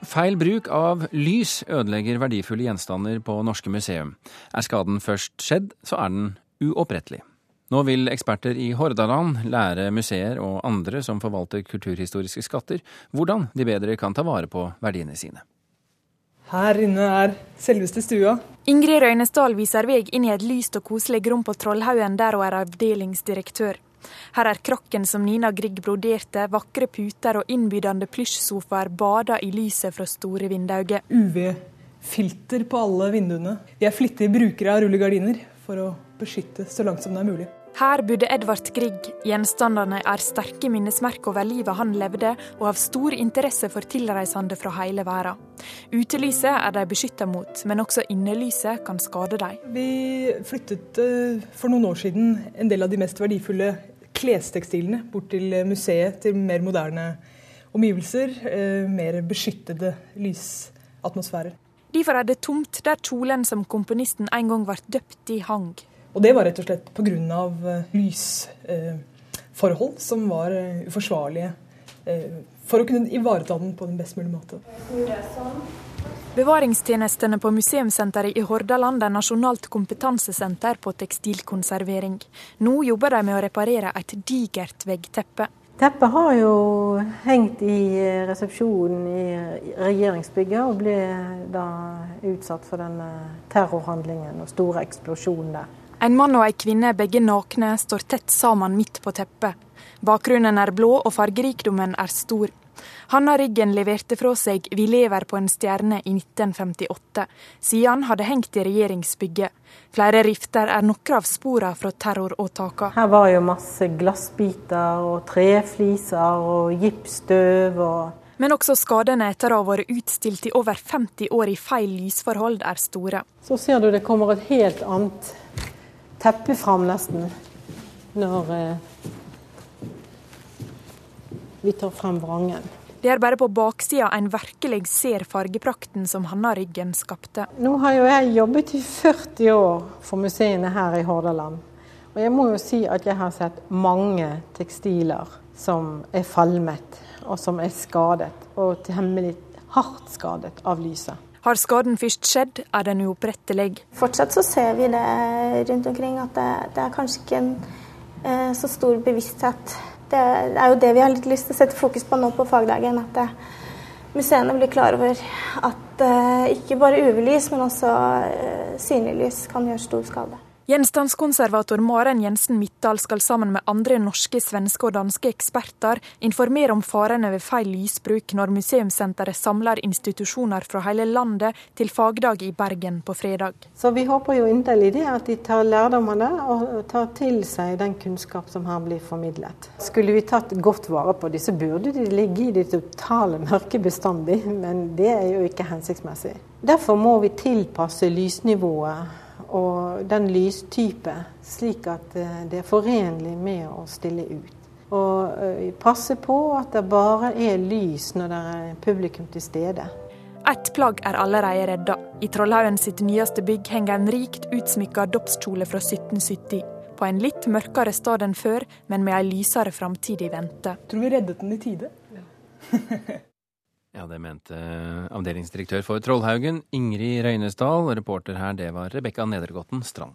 Feil bruk av lys ødelegger verdifulle gjenstander på norske museum. Er skaden først skjedd, så er den uopprettelig. Nå vil eksperter i Hordaland lære museer og andre som forvalter kulturhistoriske skatter, hvordan de bedre kan ta vare på verdiene sine. Her inne er selveste stua. Ingrid Røynesdal viser vei inn i et lyst og koselig rom på Trollhaugen, der hun er avdelingsdirektør. Her er krokken som Nina Grieg broderte, vakre puter og innbydende plysjsofaer bada i lyset fra store vindauger. UV-filter på alle vinduene. Vi er flittige brukere av rullegardiner for å beskytte så langt som det er mulig. Her bodde Edvard Grieg. Gjenstandene er sterke minnesmerker over livet han levde, og av stor interesse for tilreisende fra hele verden. Utelyset er de beskytta mot, men også innelyset kan skade dem. Vi flyttet eh, for noen år siden en del av de mest verdifulle klestekstilene bort til museet, til mer moderne omgivelser, eh, mer beskyttede lysatmosfærer. Derfor er det tomt der kjolen som komponisten en gang ble døpt i, hang. Og det var rett og slett pga. Eh, lysforhold eh, som var eh, uforsvarlige for å kunne ivareta den på den best mulige måte. Bevaringstjenestene på Museumssenteret i Hordaland er nasjonalt kompetansesenter på tekstilkonservering. Nå jobber de med å reparere et digert veggteppe. Teppet har jo hengt i resepsjonen i regjeringsbygget og ble da utsatt for den terrorhandlingen og store eksplosjonen der. En mann og ei kvinne, begge nakne, står tett sammen midt på teppet. Bakgrunnen er blå og fargerikdommen er stor. Hanna Ryggen leverte fra seg 'Vi lever på en stjerne' i 1958. Siden hadde hengt i regjeringsbygget. Flere rifter er noen av sporene fra terroråtakene. Her var jo masse glassbiter og trefliser og gipsstøv. og men også skadene etter å ha vært utstilt i over 50 år i feil lysforhold er store. Så ser du det kommer et helt annet teppe fram nesten når eh, vi tar frem vrangen. Det er bare på baksida en virkelig ser fargeprakten som Hanna Ryggen skapte. Nå har jo jeg jobbet i 40 år for museene her i Hordaland. Og jeg må jo si at jeg har sett mange tekstiler som er falmet, og som er skadet. Og temmelig hardt skadet av lyset. Har skaden først skjedd, er den uopprettelig. Fortsatt så ser vi det rundt omkring, at det, det er kanskje ikke en eh, så stor bevissthet. Det, er jo det vi har litt lyst til å sette fokus på nå på fagdagen. At museene blir klar over at eh, ikke bare UV-lys, men også eh, synlig lys kan gjøre stor skade. Gjenstandskonservator Maren Jensen Midtdal skal sammen med andre norske, svenske og danske eksperter informere om farene ved feil lysbruk når museumssenteret samler institusjoner fra hele landet til fagdag i Bergen på fredag. Så Vi håper jo inderlig det at de tar lærdom og tar til seg den kunnskap som her blir formidlet. Skulle vi tatt godt vare på dem, så burde de ligge i det totale mørke bestandig, men det er jo ikke hensiktsmessig. Derfor må vi tilpasse lysnivået og den lystype, slik at eh, det er forenlig med å stille ut. Og eh, passe på at det bare er lys når det er publikum til stede. Ett plagg er allerede redda. I Trollhaugen sitt nyeste bygg henger en rikt utsmykka dåpskjole fra 1770. På en litt mørkere stad enn før, men med ei lysere framtid i vente. Tror vi reddet den i tide. Ja. Ja, det mente avdelingsdirektør for Trollhaugen, Ingrid Røynesdal. Reporter her, det var Rebekka Nedregotten Strand.